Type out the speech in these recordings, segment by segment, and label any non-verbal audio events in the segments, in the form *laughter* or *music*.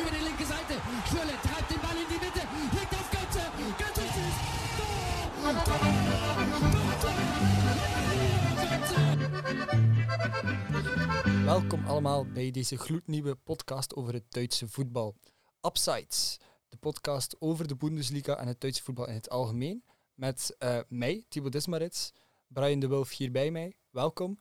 über die linke Seite. Schürle treibt den Ball in die Mitte, legt auf Götze. Götze schießt. Tor! Tor! Tor! Götze! Welkom allemaal bij deze gloednieuwe podcast over het Duitse voetbal. Upsides, de podcast over de Bundesliga en het Duitse voetbal in het algemeen. Met eh, mij, Thibaut Dismarits, Brian de Wulf hier bij mij. Welkom.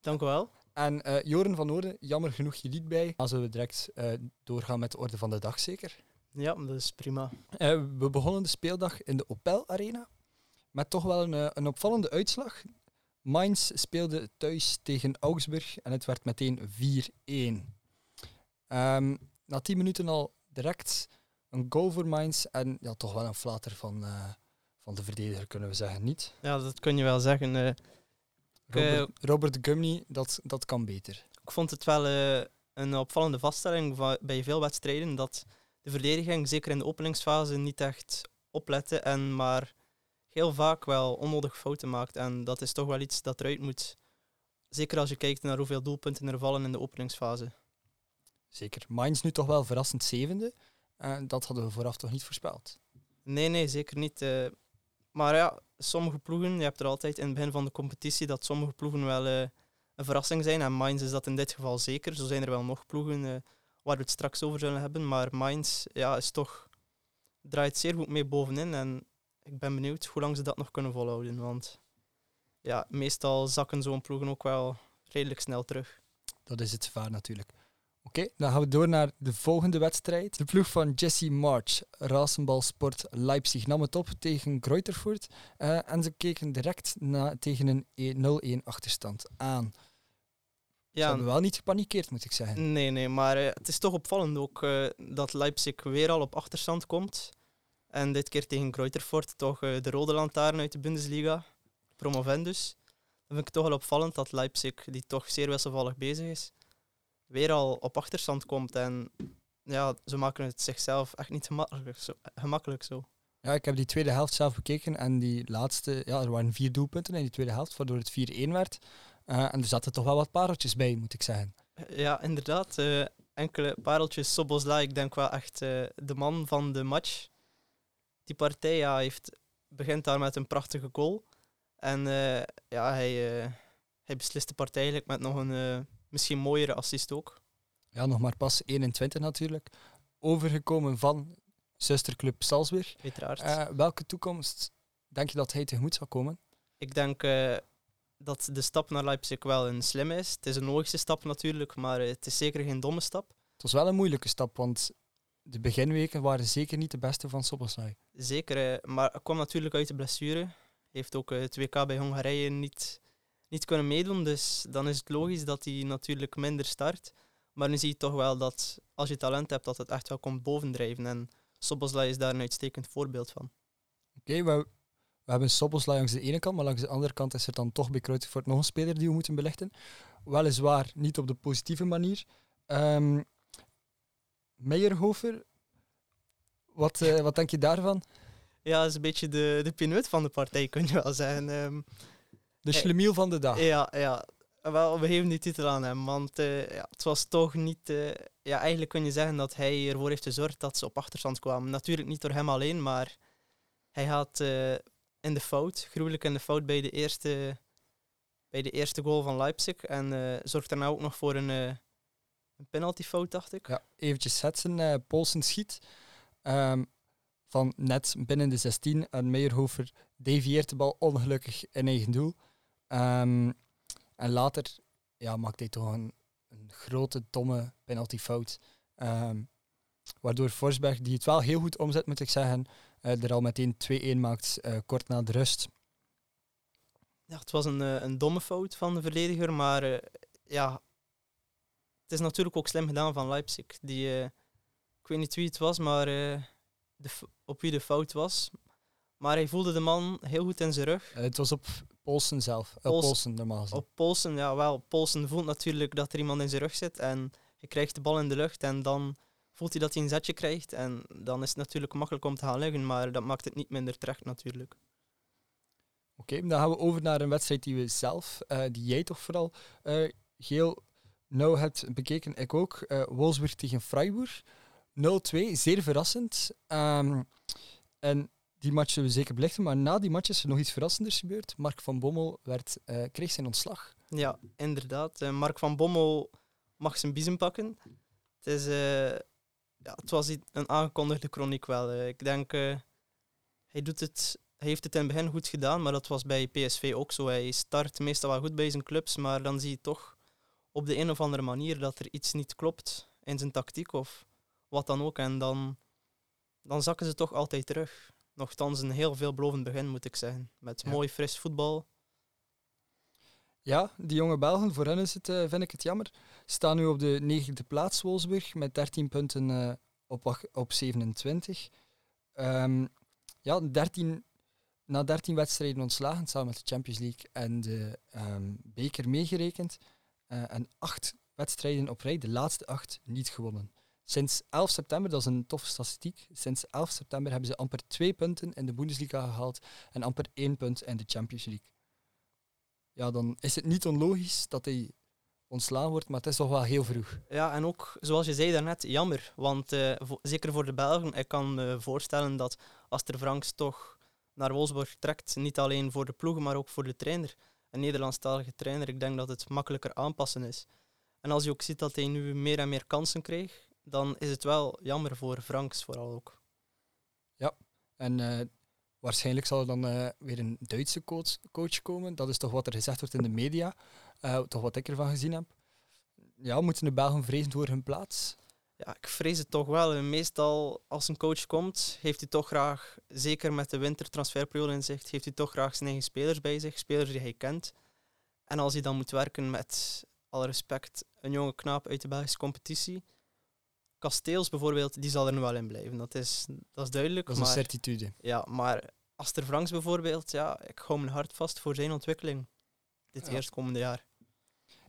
Dank u wel. En eh, Joren van Oorden, jammer genoeg je niet bij. Dan zullen we direct eh, doorgaan met de orde van de dag, zeker? Ja, dat is prima. Eh, we begonnen de speeldag in de Opel Arena. Met toch wel een, een opvallende uitslag. Mainz speelde thuis tegen Augsburg en het werd meteen 4-1. Ehm, na 10 minuten al direct een goal voor Mainz en ja, toch wel een flater van, van de verdediger, kunnen we zeggen. Niet? Ja, dat kun je wel zeggen. Eh. Robert, Robert Gumney, dat, dat kan beter. ik vond het wel eh, een opvallende vaststelling va- bij veel wedstrijden dat de verdediging, zeker in de openingsfase, niet echt oplette en maar heel vaak wel onnodig fouten maakt. En dat is toch wel iets dat eruit moet. Zeker als je kijkt naar hoeveel doelpunten er vallen in de openingsfase. Zeker. Mainz nu toch wel verrassend zevende. Eh, dat hadden we vooraf toch niet voorspeld. Nee, nee, zeker niet. Maar ja, sommige ploegen, je hebt er altijd in het begin van de competitie dat sommige ploegen wel eh, een verrassing zijn. En Mainz is dat in dit geval zeker. Zo zijn er wel nog ploegen eh, waar we het straks over zullen hebben. Maar Mainz ja, is toch, draait zeer goed mee bovenin. En ik ben benieuwd hoe lang ze dat nog kunnen volhouden. Want ja, meestal zakken zo'n ploegen ook wel redelijk snel terug. Dat is het gevaar natuurlijk. Oké, dan gaan we door naar de volgende wedstrijd. De ploeg van Jesse March, Rasenbalsport Leipzig, nam het op tegen Greuterfurt. eh, en ze keken direct na, tegen een e- 0-1 achterstand aan. Ze Ja, hebben wel niet gepanikeerd, moet ik zeggen. Nee, nee, maar eh, het is toch opvallend ook eh, dat Leipzig weer al op achterstand komt. En dit keer tegen Greuterfurt, toch de rode lantaarn uit de Bundesliga, promovendus. Dan vind ik toch wel opvallend dat Leipzig, die toch zeer wisselvallig bezig is, weer al op achterstand komt. En ja, ze maken het zichzelf echt niet gemakkelijk zo. Gemakkelijk zo. Ja, ik heb die tweede helft zelf bekeken en die laatste, ja, er waren vier doelpunten in die tweede helft, waardoor het 4-1 werd. Eh, en er zaten toch wel wat pareltjes bij, moet ik zeggen. Ja, inderdaad. eh, enkele pareltjes. Soboslai, ik denk wel echt eh, de man van de match. Die partij ja, heeft, begint daar met een prachtige goal. En ja, hij, hij beslist de partij eigenlijk met nog een misschien mooiere assist ook. Ja, nog maar pas 21 natuurlijk. Overgekomen van zusterclub Salzburg. Uiteraard. Eh, welke toekomst denk je dat hij tegemoet zal komen? Ik denk eh, dat de stap naar Leipzig wel een slimme is. Het is een logische stap natuurlijk, maar eh, het is zeker geen domme stap. Het was wel een moeilijke stap, want de beginweken waren zeker niet de beste van Soboslai. Zeker, maar hij kwam natuurlijk uit de blessure. Heeft ook het WK bij Hongarije niet, niet kunnen meedoen. Dus dan is het logisch dat hij natuurlijk minder start. Maar nu zie je toch wel dat als je talent hebt, dat het echt wel komt bovendrijven. En Soboslai is daar een uitstekend voorbeeld van. Oké, we, we hebben Soboslai langs de ene kant, maar langs de andere kant is er dan toch bij Kruidvoort nog een speler die we moeten belichten. Weliswaar niet op de positieve manier. Ehm Meijerhofer, wat, eh, wat denk je daarvan? Ja, dat is een beetje de, de van de partij, kun je wel zeggen. Ehm, De Eh, schlemiel van de dag. Ja, ja. Wel, we geven die titel aan hem, want eh, ja, het was toch niet... eh, ja, eigenlijk kun je zeggen dat hij ervoor heeft gezorgd dat ze op achterstand kwamen. Natuurlijk niet door hem alleen, maar hij had in de fout, gruwelijk in de fout bij de eerste, bij de eerste goal van Leipzig. En zorgt daarna ook nog voor een, een penaltyfout, dacht ik. Ja, eventjes zetsen. eh Polsen schiet ehm, van net binnen de 16 en Meijerhofer devieert de bal ongelukkig in eigen doel. Ehm, en later ja, maakt hij toch een, een grote, domme penaltyfout. Ehm, waardoor Forsberg, die het wel heel goed omzet, moet ik zeggen, eh, er al meteen 2-1 maakt, eh, kort na de rust. Ja, het was een, eh, een domme fout van de verdediger, maar ja, het is natuurlijk ook slim gedaan van Leipzig. Die, ik weet niet wie het was, maar de, op wie de fout was. Maar hij voelde de man heel goed in zijn rug. Het was op Polsen zelf. Polsen normaal gezien. Op Polsen, ja wel, Polsen voelt natuurlijk dat er iemand in zijn rug zit en hij krijgt de bal in de lucht en dan voelt hij dat hij een zetje krijgt en dan is het natuurlijk makkelijk om te gaan liggen, maar dat maakt het niet minder terecht natuurlijk. Oké, dan gaan we over naar een wedstrijd die we zelf, eh, die jij toch vooral eh, heel nauw hebt bekeken. Ik ook. eh Wolfsburg tegen Freiburg. 0-2, zeer verrassend. Ehm, en die match zullen we zeker belichten, maar na die match is er nog iets verrassenders gebeurd. Mark van Bommel werd, eh, kreeg zijn ontslag. Ja, inderdaad. Eh, Mark van Bommel mag zijn biezen pakken. Het, is, eh, ja, het was een aangekondigde chroniek wel. Ik denk, hij, doet het, heeft het in het begin goed gedaan, maar dat was bij PSV ook zo. Hij start meestal wel goed bij zijn clubs, maar dan zie je toch op de een of andere manier dat er iets niet klopt in zijn tactiek of wat dan ook. En dan, dan zakken ze toch altijd terug. Nochtans een heel veelbelovend begin, moet ik zeggen. Met Ja. mooi fris voetbal. Ja, die jonge Belgen, voor hen is het, eh, vind ik het jammer. Staan nu op de negende plaats, Wolfsburg, met 13 punten eh, op, op 27. Ehm, ja, 13, na 13 wedstrijden ontslagen, samen met de Champions League en de ehm, beker meegerekend. eh, en acht wedstrijden op rij, de laatste acht, niet gewonnen. Sinds 11 september, dat is een toffe statistiek, sinds 11 september hebben ze amper twee punten in de Bundesliga gehaald en amper één punt in de Champions League ja, dan is het niet onlogisch dat hij ontslagen wordt, maar het is toch wel heel vroeg. Ja, en ook, zoals je zei daarnet, jammer. Want eh, zeker voor de Belgen, ik kan me voorstellen dat Aster Franks toch naar Wolfsburg trekt, niet alleen voor de ploegen, maar ook voor de trainer. Een Nederlandstalige trainer, ik denk dat het makkelijker aanpassen is. En als je ook ziet dat hij nu meer en meer kansen krijgt, dan is het wel jammer voor Franks vooral ook. En eh, waarschijnlijk zal er dan eh, weer een Duitse coach, coach komen. Dat is toch wat er gezegd wordt in de media, eh, toch wat ik ervan gezien heb. Ja, moeten de Belgen vrezen voor hun plaats? Ja, ik vrees het toch wel. En Meestal als een coach komt, heeft hij toch graag, zeker met de wintertransferperiode in zicht, heeft hij toch graag zijn eigen spelers bij zich, spelers die hij kent. En als hij dan moet werken met, alle respect, een jonge knaap uit de Belgische competitie, Kasteels bijvoorbeeld, die zal er wel in blijven. Dat is, dat is duidelijk. Dat is een maar, certitude. ja, maar Aster Franks bijvoorbeeld, ja, ik hou mijn hart vast voor zijn ontwikkeling dit Ja. eerstkomende jaar.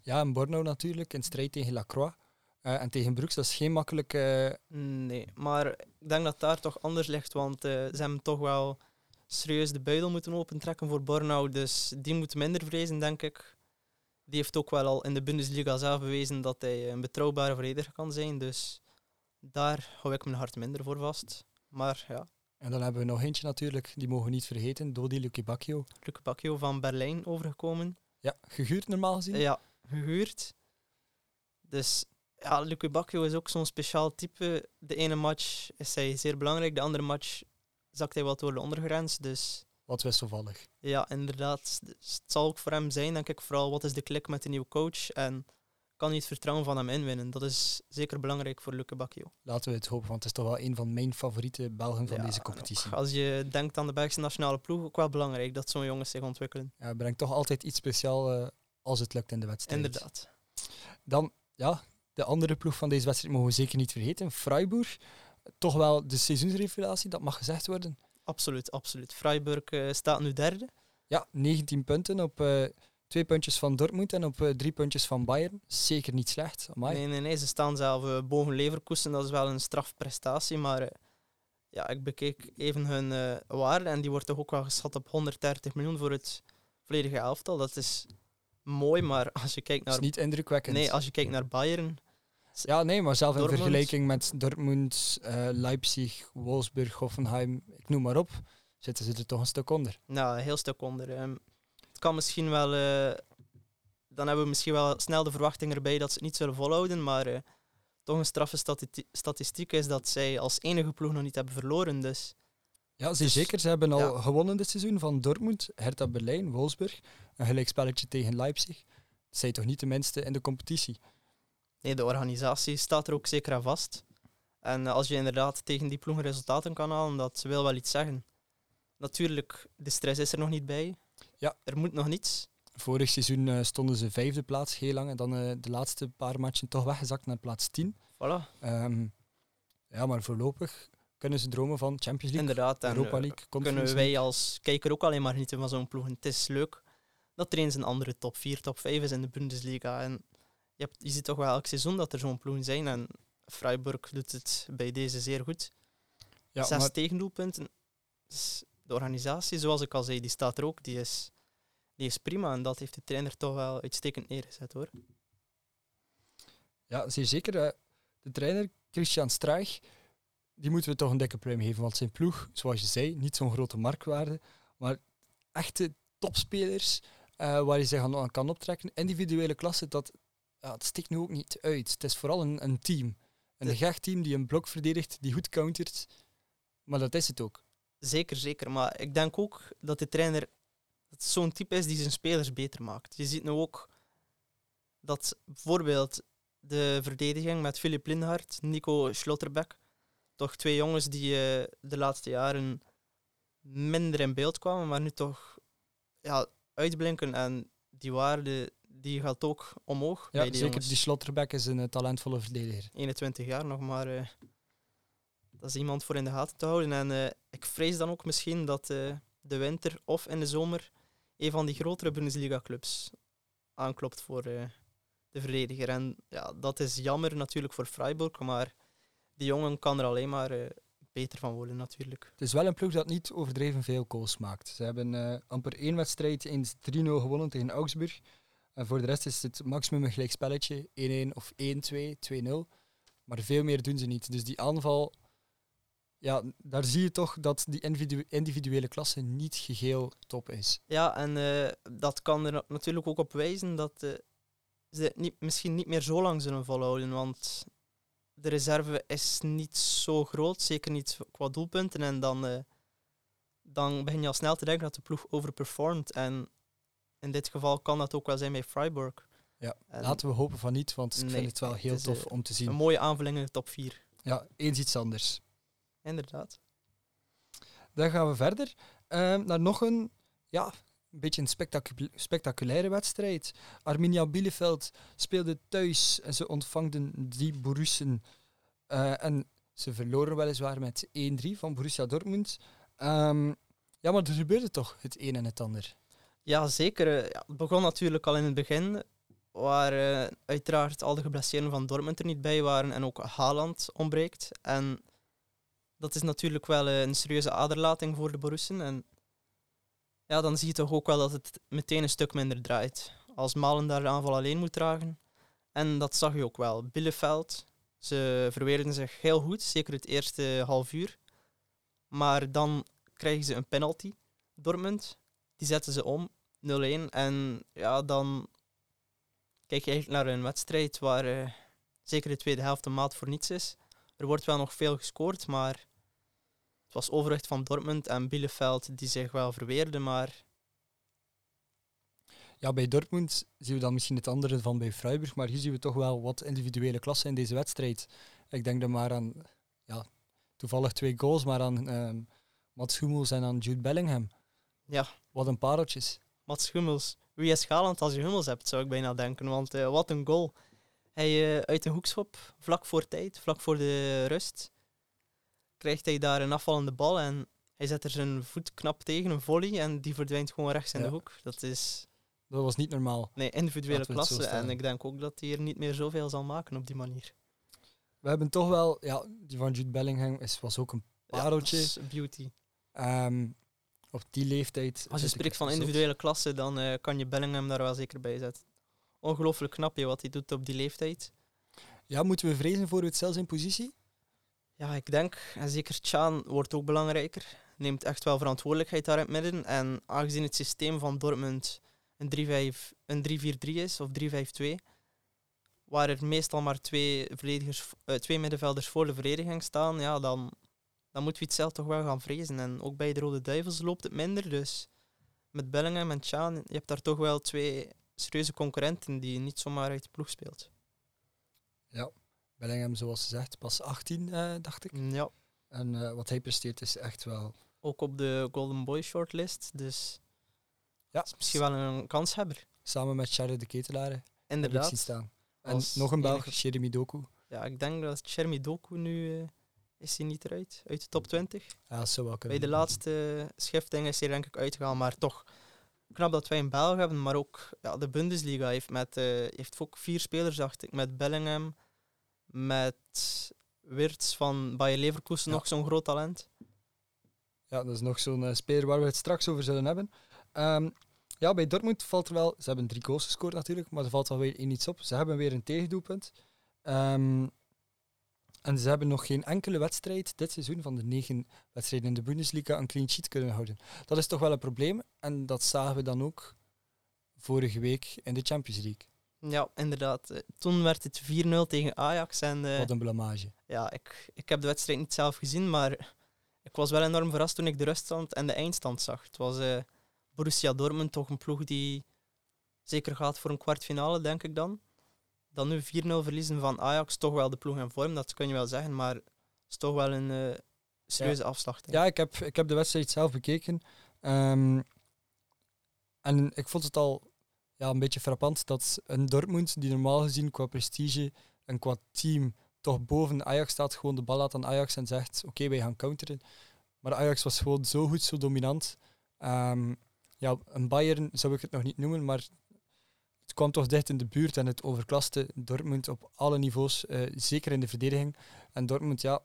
Ja, en Borno natuurlijk, in strijd tegen Lacroix. Eh, en tegen Broeks, dat is geen makkelijke... Nee, maar ik denk dat daar toch anders ligt, want eh, ze hebben toch wel serieus de buidel moeten opentrekken voor Bornau, dus die moet minder vrezen, denk ik. Die heeft ook wel al in de Bundesliga zelf bewezen dat hij een betrouwbare verdediger kan zijn, dus daar hou ik mijn hart minder voor vast. Maar ja, En dan hebben we nog eentje natuurlijk, die mogen we niet vergeten, Dodi Lucky Bacchio. Luc Bacchio van Berlijn overgekomen. Ja, gehuurd normaal gezien. Ja, gehuurd. Dus ja, Luc Bacchio is ook zo'n speciaal type. De ene match is hij zeer belangrijk, de andere match zakt hij wat door de ondergrens. Dus Wat wisselvallig. ja, inderdaad. Dus het zal ook voor hem zijn, denk ik, vooral wat is de klik met de nieuwe coach en kan hij het vertrouwen van hem inwinnen. Dat is zeker belangrijk voor Luc Bacchio. Laten we het hopen, want het is toch wel een van mijn favoriete Belgen van Ja, deze competitie. Als je denkt aan de Belgische nationale ploeg, ook wel belangrijk dat zo'n jongens zich ontwikkelen. Ja, brengt toch altijd iets speciaals als het lukt in de wedstrijd. Inderdaad. Dan, ja, de andere ploeg van deze wedstrijd mogen we zeker niet vergeten. Freiburg, toch wel de seizoensrevelatie, dat mag gezegd worden. Absoluut, absoluut. Freiburg eh, staat nu derde. Ja, 19 punten op eh, twee puntjes van Dortmund en op eh, drie puntjes van Bayern. Zeker niet slecht. Amai. Nee, nee, nee. Ze staan zelf eh, boven Leverkusen. Dat is wel een strafprestatie. Maar eh, ja, ik bekeek even hun waarde. En die wordt toch ook wel geschat op 130 miljoen voor het volledige elftal. Dat is mooi, maar als je kijkt Dat is naar, niet indrukwekkend. nee, als je kijkt naar Bayern... Ja, nee, maar zelf in Dortmund. vergelijking met Dortmund, Leipzig, Wolfsburg, Hoffenheim, ik noem maar op, zitten ze er toch een stuk onder. Nou, een heel stuk onder. Het kan misschien wel... eh, dan hebben we misschien wel snel de verwachting erbij dat ze het niet zullen volhouden. Maar eh, toch een straffe stati- statistiek is dat zij als enige ploeg nog niet hebben verloren. Dus Ja, ze Dus, zeker. Ze hebben al ja. gewonnen dit seizoen van Dortmund, Hertha Berlijn, Wolfsburg. Een gelijkspelletje tegen Leipzig. Dat zijn toch niet de minste in de competitie. Nee, de organisatie staat er ook zeker aan vast. En eh, als je inderdaad tegen die ploegen resultaten kan halen, dat wil wel iets zeggen. Natuurlijk, de stress is er nog niet bij. Ja. Er moet nog niets. Vorig seizoen eh, stonden ze vijfde plaats heel lang en dan eh, de laatste paar matchen toch weggezakt naar plaats 10. Voilà, Ehm, ja, maar voorlopig kunnen ze dromen van Champions League, inderdaad. En, Europa eh, League, kunnen Conference wij als kijker ook alleen maar genieten van zo'n ploeg. En Het is leuk dat er eens een andere top 4, top 5 is in de Bundesliga. En je, hebt, je ziet toch wel elk seizoen dat er zo'n ploegen zijn. En Freiburg doet het bij deze zeer goed. Ja, Zes maar tegendoelpunten. Dus de organisatie, zoals ik al zei, die staat er ook. Die is, die is prima. En dat heeft de trainer toch wel uitstekend neergezet hoor. Ja, zeer zeker. eh, de trainer, Christian Struig, die moeten we toch een dikke pruim geven. Want zijn ploeg, zoals je zei, niet zo'n grote marktwaarde. Maar echte topspelers eh, waar je zich aan, kan optrekken. Individuele klasse, dat, ja, stikt nu ook niet uit. Het is vooral een, een team. Een De- gecht-team die een blok verdedigt, die goed countert. Maar dat is het ook. Zeker, zeker. Maar ik denk ook dat de trainer dat zo'n type is die zijn spelers beter maakt. Je ziet nu ook dat bijvoorbeeld de verdediging met Philip Linhart, Nico Schlotterbeck, toch twee jongens die eh, de laatste jaren minder in beeld kwamen, maar nu toch ja, uitblinken. En die waarde die gaat ook omhoog Ja, bij die zeker jongens. die Slotterbeck is een eh, talentvolle verdediger. 21 jaar nog maar. eh, dat is iemand voor in de gaten te houden. En ik vrees dan ook misschien dat de winter of in de zomer een van die grotere Bundesliga-clubs aanklopt voor eh, de verdediger. En ja, dat is jammer natuurlijk voor Freiburg, maar die jongen kan er alleen maar eh, beter van worden natuurlijk. Het is wel een ploeg dat niet overdreven veel goals maakt. Ze hebben eh, amper één wedstrijd eens 3-0 gewonnen tegen Augsburg. En voor de rest is het maximum een gelijk spelletje. 1-1 of 1-2, 2-0. Maar veel meer doen ze niet. Dus die aanval, ja, daar zie je toch dat die individu- individuele klasse niet geheel top is. Ja, en eh, dat kan er na- natuurlijk ook op wijzen dat eh, ze niet, misschien niet meer zo lang zullen volhouden. Want de reserve is niet zo groot, zeker niet qua doelpunten. En dan, eh, dan begin je al snel te denken dat de ploeg overperformt. En in dit geval kan dat ook wel zijn bij Freiburg. Ja, En laten we hopen van niet, want ik Nee, vind het wel heel het tof om te Een zien. mooie aanvulling in de top 4. Ja, eens iets anders. Inderdaad. Dan gaan we verder ehm, naar nog een, ja, een beetje een spectacu- spectaculaire wedstrijd. Arminia Bielefeld speelde thuis en ze ontvangden die Borussen. eh, en ze verloren weliswaar met 1-3 van Borussia Dortmund. Ehm, ja, maar er gebeurde toch het een en het ander. Ja, zeker. eh, Ja, het begon natuurlijk al in het begin, waar eh, uiteraard al de geblesseerden van Dortmund er niet bij waren en ook Haaland ontbreekt. En dat is natuurlijk wel eh, een serieuze aderlating voor de Borussen. En ja, dan zie je toch ook wel dat het meteen een stuk minder draait. Als Malen daar de aanval alleen moet dragen. En dat zag je ook wel. Bielefeld, ze verweerden zich heel goed, zeker het eerste half uur. Maar dan krijgen ze een penalty, Dortmund. Die zetten ze om, 0-1. En ja, dan kijk je eigenlijk naar een wedstrijd waar eh, zeker de tweede helft een maat voor niets is. Er wordt wel nog veel gescoord, maar het was overwicht van Dortmund en Bielefeld die zich wel verweerden, maar Ja, bij Dortmund zien we dan misschien het andere van bij Freiburg, maar hier zien we toch wel wat individuele klasse in deze wedstrijd. Ik denk dan maar aan, ja, toevallig twee goals, maar aan ehm Mats Hummels en aan Jude Bellingham. ja, Wat een pareltjes. Mats Hummels. Wie is Galand als je Hummels hebt, zou ik bijna denken. Want eh, wat een goal. Hij eh, uit een hoekschop, vlak voor tijd, vlak voor de rust, krijgt hij daar een afvallende bal en hij zet er zijn voet knap tegen, een volley, en die verdwijnt gewoon rechts in Ja. de hoek. Dat is Dat was niet normaal. nee, individuele klasse. En ik denk ook dat hij er niet meer zoveel zal maken op die manier. We hebben toch wel, ja, die van Jude Bellingham is, was ook een pareltje. beauty. Ehm, op die leeftijd. Als je spreekt van individuele klasse, dan eh, kan je Bellingham daar wel zeker bij zetten. Ongelooflijk knap je wat hij doet op die leeftijd. Ja, moeten we vrezen voor het zelfs in positie? Ja, ik denk, en zeker Chan wordt ook belangrijker, neemt echt wel verantwoordelijkheid daar in het midden. En aangezien het systeem van Dortmund een 3-5 een 3-4-3 is, of 3-5-2, waar er meestal maar twee, verdedigers, eh, twee middenvelders voor de verdediging staan, ja, dan, dan moeten we het zelf toch wel gaan vrezen. En ook bij de Rode Duivels loopt het minder, dus met Bellingham en Chan, je hebt daar toch wel twee serieuze concurrenten die niet zomaar uit de ploeg speelt. Bellingham, zoals ze zegt, pas 18, eh, dacht ik. Ja. En eh, wat hij presteert is echt wel... ook op de Golden Boy shortlist. Dus Ja, misschien wel een kanshebber. samen met Charles de Ketelaar ik zien Inderdaad. staan. En Als nog een Belg, Jeremy Doku. Ja, ik denk dat Chermi Doku nu eh, is hij niet eruit, uit de top 20. Ja, dat zou wel Bij de laatste schifting is hij denk ik uitgegaan, maar toch knap dat wij een Belg hebben, maar ook ja, de Bundesliga heeft, met, heeft ook vier spelers, dacht ik, met Bellingham, met Wirtz van Bayer Leverkusen, Ja. nog zo'n groot talent. Ja, dat is nog zo'n eh, speler waar we het straks over zullen hebben. Ehm, ja, bij Dortmund valt er wel... Ze hebben drie goals gescoord natuurlijk, maar er valt wel weer één iets op. Ze hebben weer een tegendoelpunt. Ehm, En ze hebben nog geen enkele wedstrijd dit seizoen van de negen wedstrijden in de Bundesliga een clean sheet kunnen houden. Dat is toch wel een probleem. En dat zagen we dan ook vorige week in de Champions League. Ja, inderdaad. Eh, Toen werd het 4-0 tegen Ajax. En eh, Wat een blamage. ja, ik, ik heb de wedstrijd niet zelf gezien, maar ik was wel enorm verrast toen ik de ruststand en de eindstand zag. Het was eh, Borussia Dortmund, toch een ploeg die zeker gaat voor een kwartfinale, denk ik dan. Dan nu 4-0 verliezen van Ajax, toch wel de ploeg in vorm, dat kun je wel zeggen, maar het is toch wel een serieuze ik. Ja, ik heb, ik heb de wedstrijd zelf bekeken. Ehm, en ik vond het al ja, een beetje frappant dat een Dortmund, die normaal gezien qua prestige en qua team toch boven Ajax staat, gewoon de bal laat aan Ajax en zegt: Oké, wij gaan counteren. Maar Ajax was gewoon zo goed, zo dominant. Ehm, ja, een Bayern zou ik het nog niet noemen, maar het kwam toch dicht in de buurt en het overklaste Dortmund op alle niveaus, eh, zeker in de verdediging. En Dortmund, ja,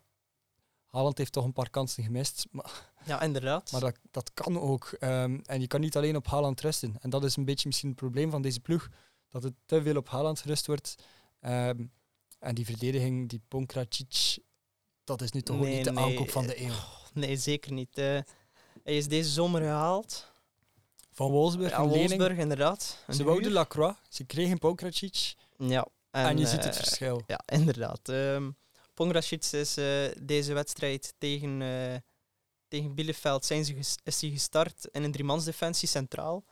Haaland heeft toch een paar kansen gemist, maar Ja, inderdaad. maar dat, dat kan ook. Ehm, en je kan niet alleen op Haaland rusten. En dat is een beetje misschien het probleem van deze ploeg. Dat het te veel op Haaland gerust wordt. Ehm, en die verdediging, die Ponkracic, dat is nu toch Nee, niet de nee. aankoop van de eeuw. Nee, zeker niet. Eh, hij is deze zomer gehaald. Van Wolfsburg, Ja. Wolfsburg, inderdaad. Ze wouden. Lacroix, ze kregen Ponkracic. Ja. En, je ziet het eh, verschil. Ja, inderdaad. Um, Pongracic is eh, deze wedstrijd tegen, tegen Bielefeld zijn ze is hij gestart in een driemansdefensie centraal.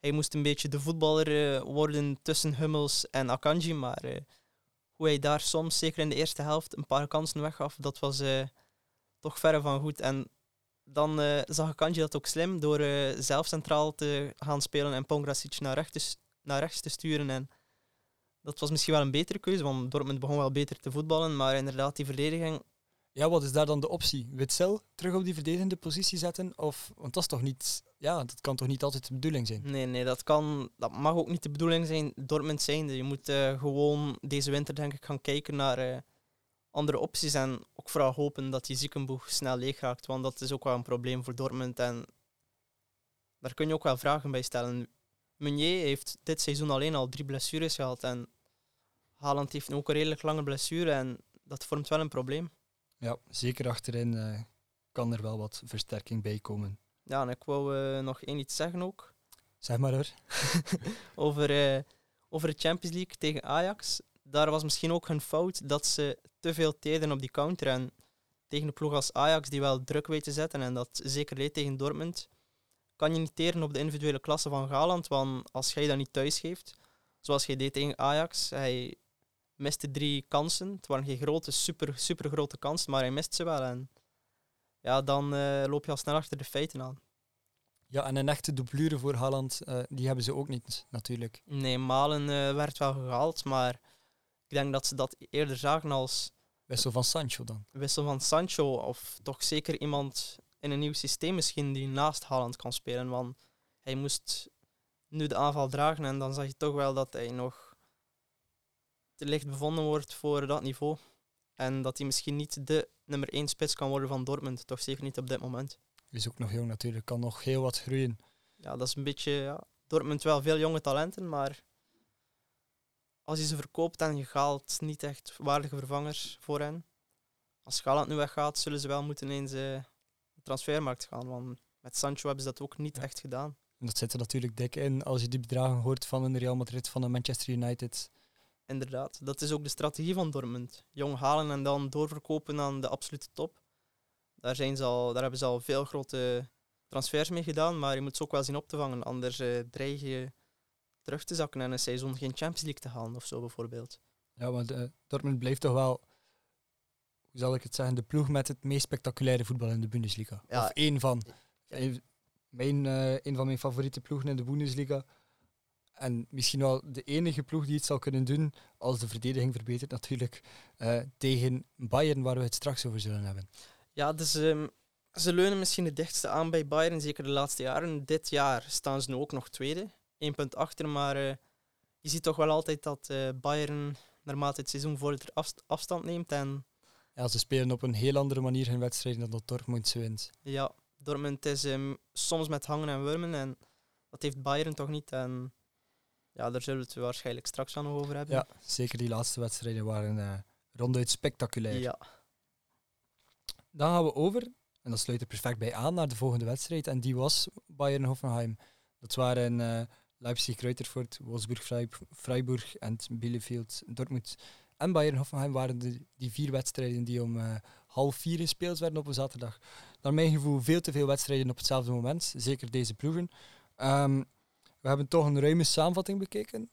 Hij moest een beetje de voetballer eh, worden tussen Hummels en Akanji, maar eh, hoe hij daar soms, zeker in de eerste helft, een paar kansen weggaf, dat was eh, toch verre van goed. En dan zag Akanji dat ook slim door zelf centraal te gaan spelen en Pongracic naar rechts, naar rechts te sturen. En dat was misschien wel een betere keuze, want Dortmund begon wel beter te voetballen, maar inderdaad, die verdediging... Ja, wat is daar dan de optie? Witzel terug op die verdedigende positie zetten? Of, want dat is toch niet, ja, dat kan toch niet altijd de bedoeling zijn? Nee, nee, dat, kan, dat mag ook niet de bedoeling zijn, Dortmund zijnde. Je moet eh, gewoon deze winter, denk ik, gaan kijken naar eh, andere opties en ook vooral hopen dat die ziekenboeg snel leeg raakt, want dat is ook wel een probleem voor Dortmund en daar kun je ook wel vragen bij stellen. Meunier heeft dit seizoen alleen al drie blessures gehad en Haaland heeft ook een redelijk lange blessure en dat vormt wel een probleem. Ja, zeker achterin eh, kan er wel wat versterking bij komen. Ja, en ik wou eh, nog één iets zeggen ook. Zeg maar hoor. *laughs* over, eh, over de Champions League tegen Ajax. Daar was misschien ook hun fout dat ze te veel tijden op die counter. En tegen een ploeg als Ajax, die wel druk weet te zetten, en dat zeker leed tegen Dortmund, kan je niet teren op de individuele klasse van Haaland. Want als jij dat niet thuis geeft, zoals hij deed tegen Ajax, hij miste drie kansen. Het waren geen grote, super, super grote kansen, maar hij mist ze wel. En ja, dan eh, loop je al snel achter de feiten aan. Ja, en een echte doublure voor Haaland, eh, die hebben ze ook niet, natuurlijk. Nee, Malen eh, werd wel gehaald, maar ik denk dat ze dat eerder zagen als Wissel van Sancho dan. wissel van Sancho of toch zeker iemand in een nieuw systeem misschien die naast Haaland kan spelen. Want hij moest nu de aanval dragen en dan zag je toch wel dat hij nog te licht bevonden wordt voor dat niveau. En dat hij misschien niet de nummer 1 spits kan worden van Dortmund. Toch zeker niet op dit moment. Is ook nog jong natuurlijk, kan nog heel wat groeien. Ja, dat is een beetje... Ja, Dortmund wel veel jonge talenten, maar als je ze verkoopt en je haalt niet echt waardige vervangers voor hen. Als Haaland nu weggaat, zullen ze wel moeten eens eh, de transfermarkt gaan. Want met Sancho hebben ze dat ook niet Ja. echt gedaan. En dat zit er natuurlijk dik in als je die bedragen hoort van een Real Madrid, van een Manchester United. Inderdaad, dat is ook de strategie van Dortmund. Jong halen en dan doorverkopen aan de absolute top. Daar, zijn ze al, daar hebben ze al veel grote transfers mee gedaan, maar je moet ze ook wel zien op te vangen. Anders eh, dreig je terug te zakken en een seizoen geen Champions League te halen of zo bijvoorbeeld. Ja, maar de, Dortmund blijft toch wel, hoe zal ik het zeggen, de ploeg met het meest spectaculaire voetbal in de Bundesliga. Ja. Of één van. Een, mijn, eh, een van mijn favoriete ploegen in de Bundesliga. En misschien wel de enige ploeg die het zal kunnen doen, als de verdediging verbetert natuurlijk, eh, tegen Bayern, waar we het straks over zullen hebben. Ja, dus ehm, ze leunen misschien het dichtste aan bij Bayern, zeker de laatste jaren. Dit jaar staan ze nu ook nog tweede, één punt achter, maar eh, je ziet toch wel altijd dat eh, Bayern naarmate het seizoen afst- afstand neemt. En Ja, ze spelen op een heel andere manier hun wedstrijden dan dat Dortmund ze wint. ja, Dortmund is ehm, soms met hangen en wurmen en dat heeft Bayern toch niet. En ja, daar zullen we het waarschijnlijk straks wel nog over hebben. Ja, zeker die laatste wedstrijden waren eh, ronduit spectaculair. Ja. Dan gaan we over, en dat sluit er perfect bij aan, naar de volgende wedstrijd. En die was Bayern-Hoffenheim. Dat waren eh Leipzig, Reuterfurt, Wolfsburg, Freib- Freiburg en Bielefeld, Dortmund en Bayern-Hoffenheim waren de, die vier wedstrijden die om eh, half vier gespeeld werden op een zaterdag. Naar mijn gevoel veel te veel wedstrijden op hetzelfde moment, zeker deze ploegen. Ehm, we hebben toch een ruime samenvatting bekeken.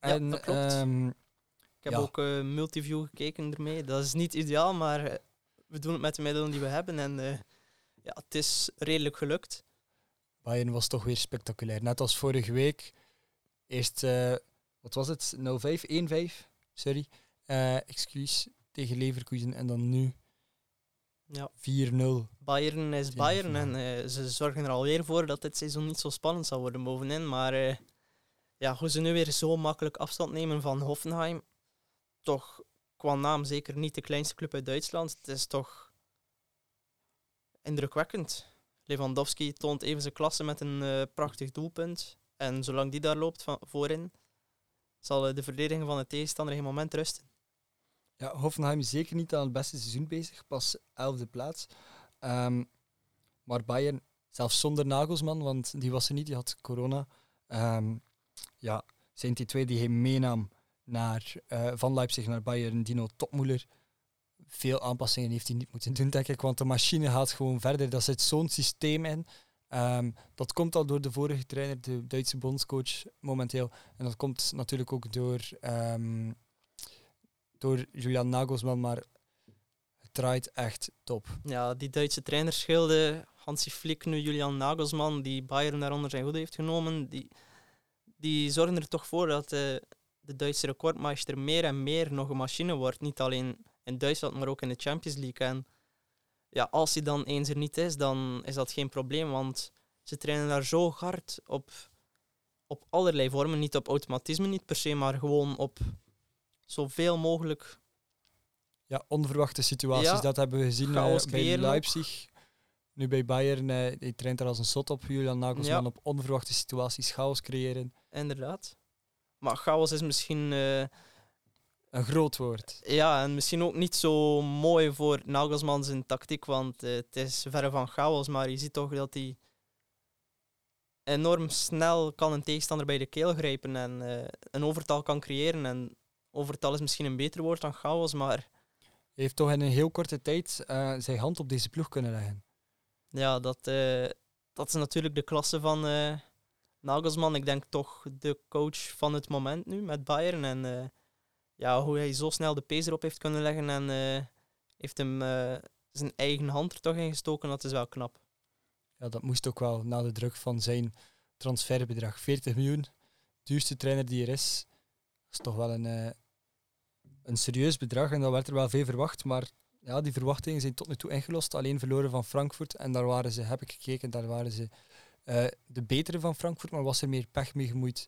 Ja, en, dat klopt. ehm, Ik heb Ja. ook eh, multiview gekeken ermee. Dat is niet ideaal, maar eh, we doen het met de middelen die we hebben. En eh, ja, het is redelijk gelukt. Bayern was toch weer spectaculair. Net als vorige week. Eerst, wat was het? 0-5, 1-5, sorry. Excuus tegen Leverkusen. En dan nu Ja, 4-0. Bayern is Bayern en eh, ze zorgen er alweer voor dat dit seizoen niet zo spannend zal worden bovenin. Maar eh, ja, hoe ze nu weer zo makkelijk afstand nemen van Hoffenheim, toch qua naam zeker niet de kleinste club uit Duitsland. Het is toch indrukwekkend. Lewandowski toont even zijn klasse met een eh, prachtig doelpunt. En zolang die daar loopt van voorin, zal de verdediging van de tegenstander geen moment rusten. Ja, Hoffenheim is zeker niet aan het beste seizoen bezig. Pas 11e plaats. Ehm, maar Bayern, zelfs zonder Nagelsman, want die was er niet, die had corona. Ehm, ja, zijn die twee die hij meenam naar, eh, van Leipzig naar Bayern, Dino Topmuller. Veel aanpassingen heeft hij niet moeten doen, denk ik, want de machine gaat gewoon verder. Daar zit zo'n systeem in. Ehm, dat komt al door de vorige trainer, de Duitse bondscoach momenteel. En dat komt natuurlijk ook door, door Julian Nagelsman, maar het draait echt top. Ja, die Duitse trainerschilde, Hansi Flick, nu Julian Nagelsman, die Bayern daaronder zijn hoede heeft genomen, die, die zorgen er toch voor dat eh, de Duitse recordmeister meer en meer nog een machine wordt. Niet alleen in Duitsland, maar ook in de Champions League. En ja, als hij dan eens er niet is, dan is dat geen probleem, want ze trainen daar zo hard op, op allerlei vormen. Niet op automatisme, niet per se, maar gewoon op zoveel mogelijk Ja, onverwachte situaties, Ja, dat hebben we gezien chaos bij ook. Leipzig. Nu bij Bayern, eh hij traint er als een zot op. Julian Nagelsman Ja. op onverwachte situaties, chaos creëren. Inderdaad. Maar chaos is misschien, eh, Een groot woord. ja, en misschien ook niet zo mooi voor Nagelsman zijn tactiek, want het is verre van chaos, maar je ziet toch dat hij enorm snel kan een tegenstander bij de keel grijpen en een overtal kan creëren. En overtal is misschien een beter woord dan chaos, maar Hij heeft toch in een heel korte tijd eh, zijn hand op deze ploeg kunnen leggen. ja, dat, eh, dat is natuurlijk de klasse van eh, Nagelsman. Ik denk toch de coach van het moment nu met Bayern. En ja, hoe hij zo snel de pees erop heeft kunnen leggen en heeft hem zijn eigen hand er toch in gestoken, dat is wel knap. Ja, dat moest ook wel na de druk van zijn transferbedrag. 40 miljoen, duurste trainer die er is. Dat is toch wel een, een serieus bedrag en dat werd er wel veel verwacht. Maar ja, die verwachtingen zijn tot nu toe ingelost. Alleen verloren van Frankfurt en daar waren ze, heb ik gekeken, daar waren ze eh, de betere van Frankfurt, maar was er meer pech mee gemoeid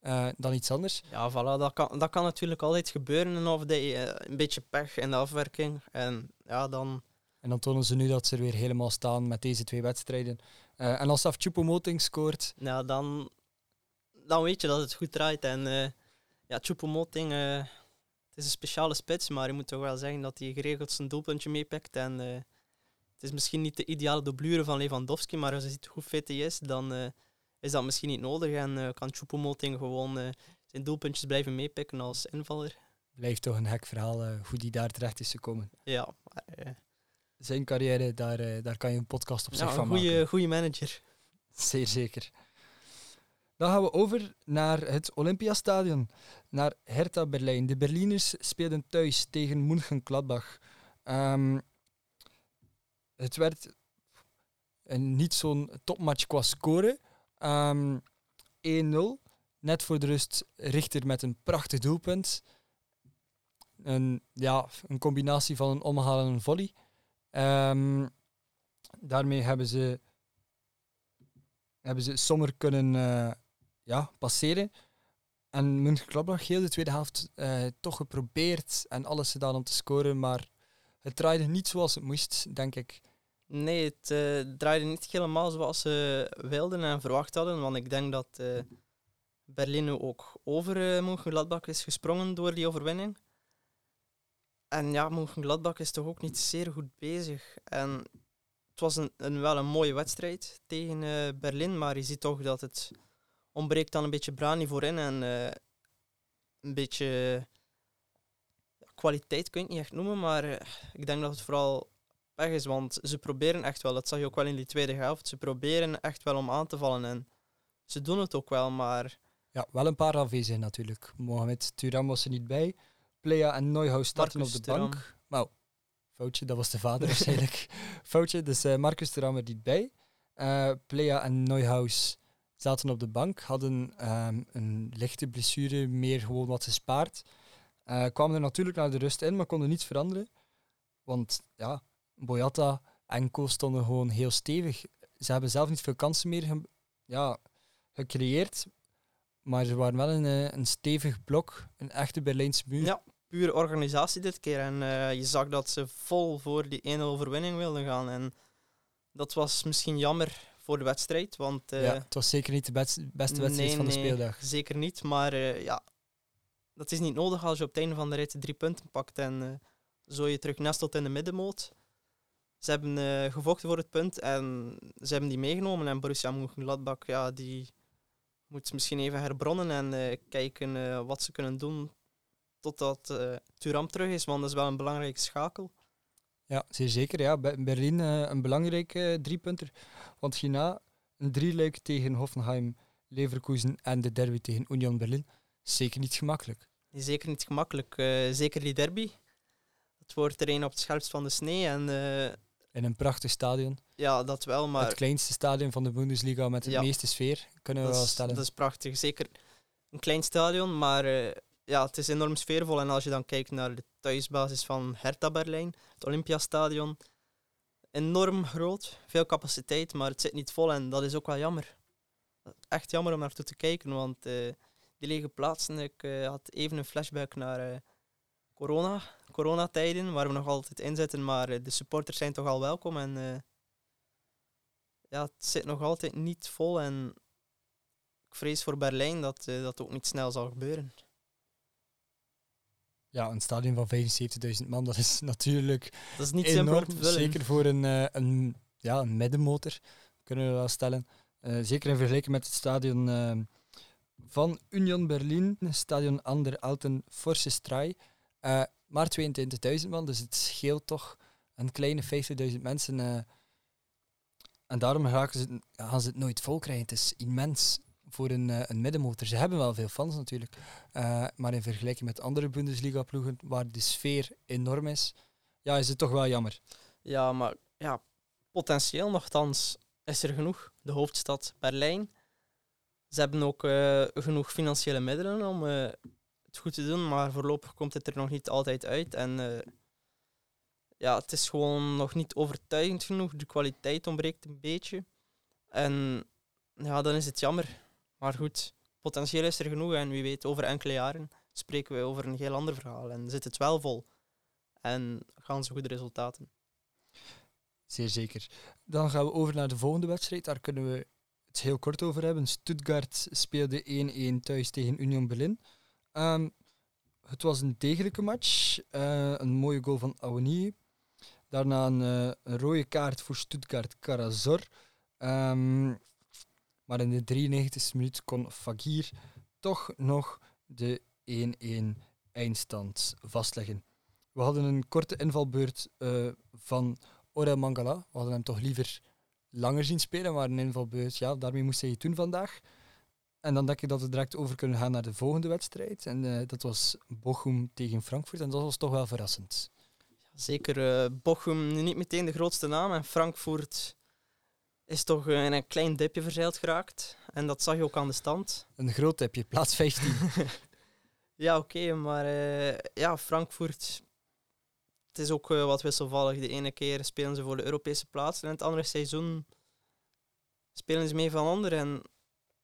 eh, dan iets anders. Ja, voilà, dat kan, dat kan natuurlijk altijd gebeuren en of de, eh, een beetje pech in de afwerking. En ja, dan En dan tonen ze nu dat ze er weer helemaal staan met deze twee wedstrijden. En als Af Choupo-Moting scoort, ja, dan, dan weet je dat het goed draait. En ja, Choupo-Moting, eh, het is een speciale spits, maar je moet toch wel zeggen dat hij geregeld zijn doelpuntje meepikt. En eh, het is misschien niet de ideale doublure van Lewandowski, maar als je ziet hoe fit hij is, dan eh, is dat misschien niet nodig. En eh, kan Choupo-Moting gewoon zijn doelpuntjes blijven meepikken als invaller. blijft toch een gek verhaal hoe die daar terecht is gekomen. Ja, Zijn carrière, daar, daar kan je een podcast op ja, zich van maken. goede, goede manager. Zeer zeker. Dan gaan we over naar het Olympiastadion, naar Hertha Berlijn. De Berliners speelden thuis tegen Mönchengladbach. Ehm het werd een, niet zo'n topmatch qua score. Ehm 1-0. Net voor de rust Richter met een prachtig doelpunt. Een, ja, een combinatie van een omhaal en een volley. Ehm, daarmee hebben ze hebben ze Sommer kunnen eh, ja, passeren. En Mönchengladbach heel de tweede helft eh, toch geprobeerd en alles gedaan om te scoren, maar het draaide niet zoals het moest, denk ik. Nee, het eh, draaide niet helemaal zoals ze wilden en verwacht hadden. Want ik denk dat eh Berlin ook over Mönchengladbach is gesprongen door die overwinning. en ja, Mönchengladbach is toch ook niet zeer goed bezig. En het was een, een wel een mooie wedstrijd tegen Berlin, maar je ziet toch dat het ontbreekt dan een beetje brani voorin en uh, een beetje kwaliteit kun je het niet echt noemen, maar uh, ik denk dat het vooral pech is, want ze proberen echt wel, dat zag je ook wel in die tweede helft, ze proberen echt wel om aan te vallen en ze doen het ook wel, maar... Ja, wel een paar afwezigen natuurlijk. Mohamed Turam was er niet bij. Plea en Neuhaus starten Marcus op de bank. Nou, foutje, dat was de vader *laughs* waarschijnlijk. foutje, dus uh, Marcus Turam er niet bij. Uh, Plea en Neuhaus zaten op de bank, hadden um, een lichte blessure, meer gewoon wat gespaard. Uh, kwamen er natuurlijk naar de rust in, maar konden niets veranderen. Want ja, Boyata en Co stonden gewoon heel stevig. Ze hebben zelf niet veel kansen meer ja, gecreëerd. Maar ze waren wel een, een stevig blok, een echte Berlijnse muur. Ja, pure organisatie dit keer. En uh, je zag dat ze vol voor die 1-0 overwinning wilden gaan. En dat was misschien jammer voor de wedstrijd. Want, uh, ja, het was zeker niet de beste, beste wedstrijd nee, van de nee, speeldag. Zeker niet, maar uh, ja, dat is niet nodig als je op het einde van de rit drie punten pakt en zo je terug nestelt in de middenmoot. Ze hebben gevochten voor het punt en ze hebben die meegenomen. En Borussia Mönchengladbach, ja, die moet misschien even herbronnen en kijken wat ze kunnen doen totdat Turam terug is, want dat is wel een belangrijke schakel. Ja, zeer zeker. Ja. Berlin uh, een belangrijke uh, driepunter. Want hierna een drieluik tegen Hoffenheim, Leverkusen en de derby tegen Union Berlin. Zeker niet gemakkelijk. Zeker niet gemakkelijk. zeker die derby. Het wordt er een op het scherpst van de snee. En, In een prachtig stadion. Ja, dat wel, maar... Het kleinste stadion van de Bundesliga met de ja, meeste sfeer, kunnen we wel stellen. Dat is prachtig. Zeker een klein stadion, maar ja, het is enorm sfeervol. En als je dan kijkt naar de thuisbasis van Hertha Berlijn, het Olympiastadion, enorm groot, veel capaciteit, maar het zit niet vol en dat is ook wel jammer. Echt jammer om naartoe te kijken, want uh, die lege plaatsen, ik uh, had even een flashback naar uh, corona, coronatijden, waar we nog altijd in zitten, maar de supporters zijn toch al welkom en ja, het zit nog altijd niet vol en ik vrees voor Berlijn dat dat ook niet snel zal gebeuren. Ja, een stadion van 75.000 man, dat is *laughs* natuurlijk dat is niet enorm. Zeker voor een, uh, een, ja, een middenmotor, kunnen we wel stellen. Uh, zeker in vergelijking met het stadion uh, van Union Berlin, stadion an der Alten Forse maar 22.000 man, dus het scheelt toch een kleine 50.000 mensen. en daarom gaan ze, gaan ze het nooit vol krijgen. Het is immens voor een, uh, een middenmotor. Ze hebben wel veel fans natuurlijk. Uh, maar in vergelijking met andere Bundesliga-ploegen, waar de sfeer enorm is, ja, is het toch wel jammer. Ja, maar ja, potentieel nogthans is er genoeg. De hoofdstad Berlijn. Ze hebben ook uh, genoeg financiële middelen om het goed te doen, maar voorlopig komt het er nog niet altijd uit. En ja, het is gewoon nog niet overtuigend genoeg. De kwaliteit ontbreekt een beetje. En ja, dan is het jammer. Maar goed, potentieel is er genoeg en wie weet, over enkele jaren spreken we over een heel ander verhaal en zit het wel vol. En gaan ze goede resultaten. Zeer zeker. Dan gaan we over naar de volgende wedstrijd. Daar kunnen we het heel kort over hebben. Stuttgart speelde 1-1 thuis tegen Union Berlin. Um, het was een degelijke match. Uh, een mooie goal van Awani. Daarna een, een, rode kaart voor Stuttgart Karazor. Um, maar in de 93 minuut kon Fagir toch nog de 1-1 eindstand vastleggen. We hadden een korte invalbeurt uh, van Orel Mangala. We hadden hem toch liever langer zien spelen, maar een invalbeurt, ja, daarmee moest hij het doen vandaag. En dan denk ik dat we direct over kunnen gaan naar de volgende wedstrijd. En uh, dat was Bochum tegen Frankfurt. En dat was toch wel verrassend. Zeker, uh, Bochum niet meteen de grootste naam. En Frankfurt is toch in een klein dipje verzeild geraakt. En dat zag je ook aan de stand. Een groot dipje, plaats 15. *laughs* ja, oké, okay, maar uh, ja, Frankfurt. Het is ook uh, wat wisselvallig. De ene keer spelen ze voor de Europese plaatsen en het andere seizoen spelen ze mee van anderen. En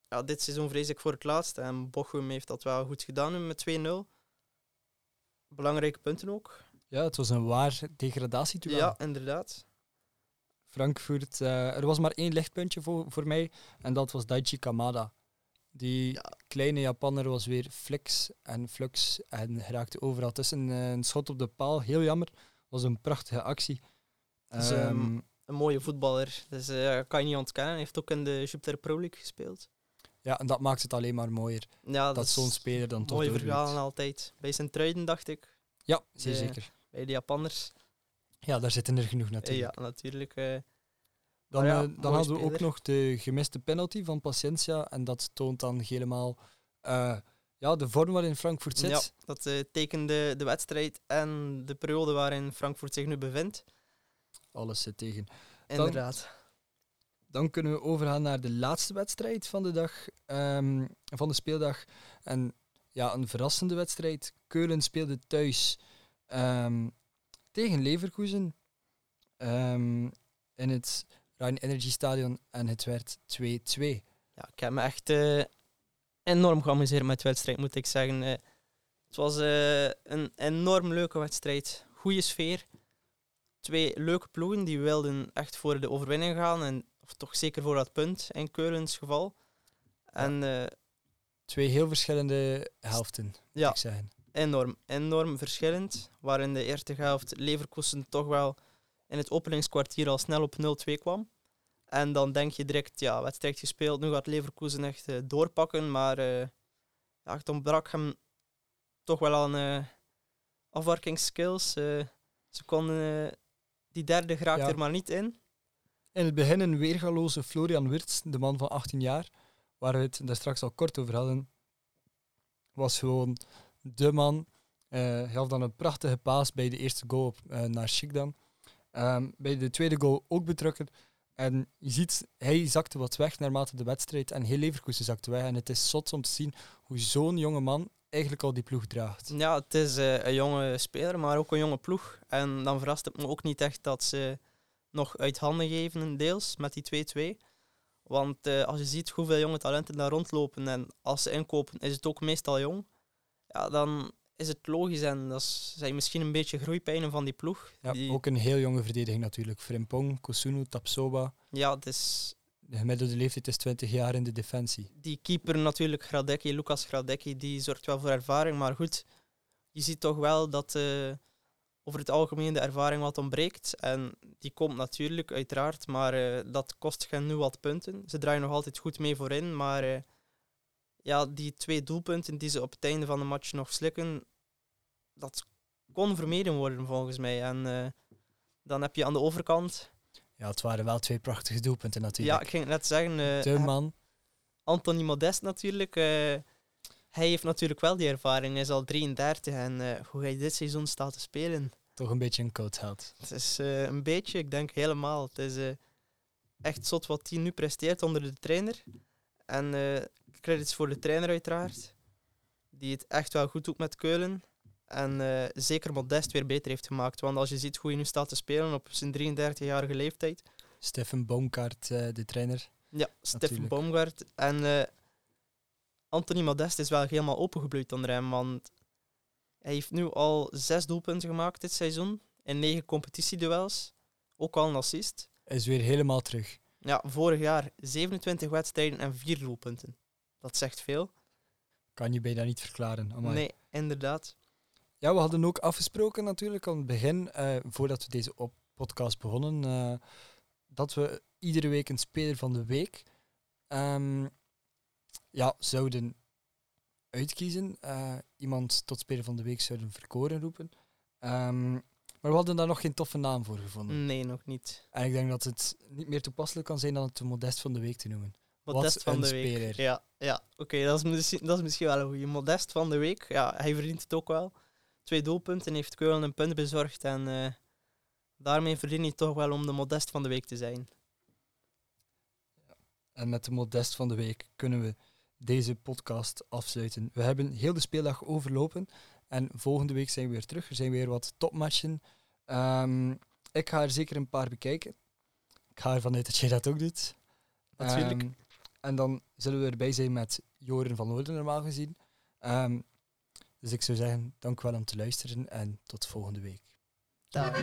ja, dit seizoen vrees ik voor het laatste. En Bochum heeft dat wel goed gedaan met 2-0. Belangrijke punten ook. Ja, het was een waar degradatieduel. Ja, inderdaad. Frankfurt. Uh, er was maar één lichtpuntje voor, voor mij en dat was Daichi Kamada. Die Ja. kleine Japanner was weer flex en flux en raakte overal tussen. Eh, Een schot op de paal, heel jammer. was een prachtige actie. ehm, Een mooie voetballer. Dus eh, kan je niet ontkennen. Hij heeft ook in de Jupiter Pro League gespeeld. ja, en dat maakt het alleen maar mooier. Ja, Dat, zo'n speler dan toch Mooie verhalen altijd. Bij zijn truiden dacht ik. Ja, zeer De- zeker. Bij de Japanners. Ja, daar zitten er genoeg natuurlijk. ja, natuurlijk. eh, Dan, ja, eh, dan hadden we ook nog de gemiste penalty van Paciencia. En dat toont dan helemaal eh, ja, de vorm waarin Frankfurt zit. ja, dat tekende de wedstrijd en de periode waarin Frankfurt zich nu bevindt. Alles zit tegen. Inderdaad. Dan kunnen we overgaan naar de laatste wedstrijd van de dag, ehm, van de speeldag. En ja, een verrassende wedstrijd. Keulen speelde thuis ehm, tegen Leverkusen ehm, in het Rhein Energy Stadion en het werd 2-2. Ja, ik heb me echt eh, enorm geamuseerd met de wedstrijd, moet ik zeggen. Eh, het was eh, een enorm leuke wedstrijd. Goede sfeer. Twee leuke ploegen die wilden echt voor de overwinning gaan. En, of toch zeker voor dat punt in Keulens geval. En Twee heel verschillende helften, moet ja, ik zeggen. Enorm, enorm verschillend. Waar in de eerste helft Leverkusen toch wel in het openingskwartier al snel op 0-2 kwam. En dan denk je direct, ja, wedstrijd gespeeld, nu gaat Leverkusen echt eh, doorpakken. Maar eh ja, het ontbrak hem toch wel aan eh afwerkingsskills. Ze konden die derde geraakt Ja. er maar niet in. In het begin een weergaloze Florian Wirtz, de man van 18 jaar, waar we het daar straks al kort over hadden, was gewoon de man. Eh gaf dan een prachtige paas bij de eerste goal op, eh, naar Schikdan. Ehm, bij de tweede goal ook betrokken. En je ziet, hij zakte wat weg naarmate de wedstrijd en heel Leverkusen zakte weg. En het is zot om te zien hoe zo'n jonge man eigenlijk al die ploeg draagt. Ja, het is eh, een jonge speler, maar ook een jonge ploeg. En dan verrast het me ook niet echt dat ze nog uit handen geven, deels, met die 2-2. Want als je ziet hoeveel jonge talenten daar rondlopen en als ze inkopen, is het ook meestal jong. Ja, dan is het logisch en dat zijn misschien een beetje groeipijnen van die ploeg. Ja, die, Ook een heel jonge verdediging natuurlijk. Frimpong, Kosunu, Tapsoba. ja, het is De gemiddelde leeftijd is 20 jaar in de defensie. die keeper natuurlijk, Gradecki, Lucas Gradecki, die zorgt wel voor ervaring. Maar goed, je ziet toch wel dat eh, over het algemeen de ervaring wat ontbreekt. En die komt natuurlijk, uiteraard, maar eh, dat kost hen nu wat punten. Ze draaien nog altijd goed mee voorin, maar eh, ja, die twee doelpunten die ze op het einde van de match nog slikken, dat kon vermeden worden volgens mij. En eh, dan heb je aan de overkant, Ja, het waren wel twee prachtige doelpunten ja, natuurlijk. ik ging net zeggen, eh, de man. Anthony Modest natuurlijk. eh, hij heeft natuurlijk wel die ervaring. Hij is al 33 en hoe hij dit seizoen staat te spelen. Toch een beetje een coach held. Het is een beetje, ik denk helemaal. Het is echt zot wat hij nu presteert onder de trainer. En eh, credits voor de trainer uiteraard. Die het echt wel goed doet met Keulen. En eh, zeker Modest weer beter heeft gemaakt. Want als je ziet hoe hij nu staat te spelen op zijn 33-jarige leeftijd. Stefan Baumkaart, eh, de trainer. Ja, Steffen. Baumgart. En eh, Anthony Modest is wel helemaal opengebloeid onder hem, want hij heeft nu al zes doelpunten gemaakt dit seizoen in negen competitieduels. Ook al een assist. Is weer helemaal terug. Ja, vorig jaar 27 wedstrijden en vier doelpunten. Dat zegt veel. Kan je bijna niet verklaren. Amai. Nee, inderdaad. Ja, we hadden ook afgesproken natuurlijk aan het begin, eh, voordat we deze op podcast begonnen, eh, dat we iedere week een speler van de week ehm, ja, zouden uitkiezen. Eh, iemand tot speler van de week zouden verkoren roepen. Ehm, maar we hadden daar nog geen toffe naam voor gevonden. Nee, nog niet. En ik denk dat het niet meer toepasselijk kan zijn dan het de modest van de week te noemen. Modest van de week. speler. Ja, ja. oké, dat, is misschien- dat is misschien wel een goede. Modest van de week. Ja, hij verdient het ook wel. Twee doelpunten, heeft Keulen een punt bezorgd. En eh, daarmee verdient hij toch wel om de modest van de week te zijn. En met de modest van de week kunnen we deze podcast afsluiten. We hebben heel de speeldag overlopen en volgende week zijn we weer terug. Er zijn weer wat topmatchen. Ehm, ik ga er zeker een paar bekijken. Ik ga ervan uit dat jij dat ook doet. Natuurlijk. Ehm, en dan zullen we erbij zijn met Joren van Noorden normaal gezien. Ehm, dus ik zou zeggen, dank wel om te luisteren en tot volgende week. Dag.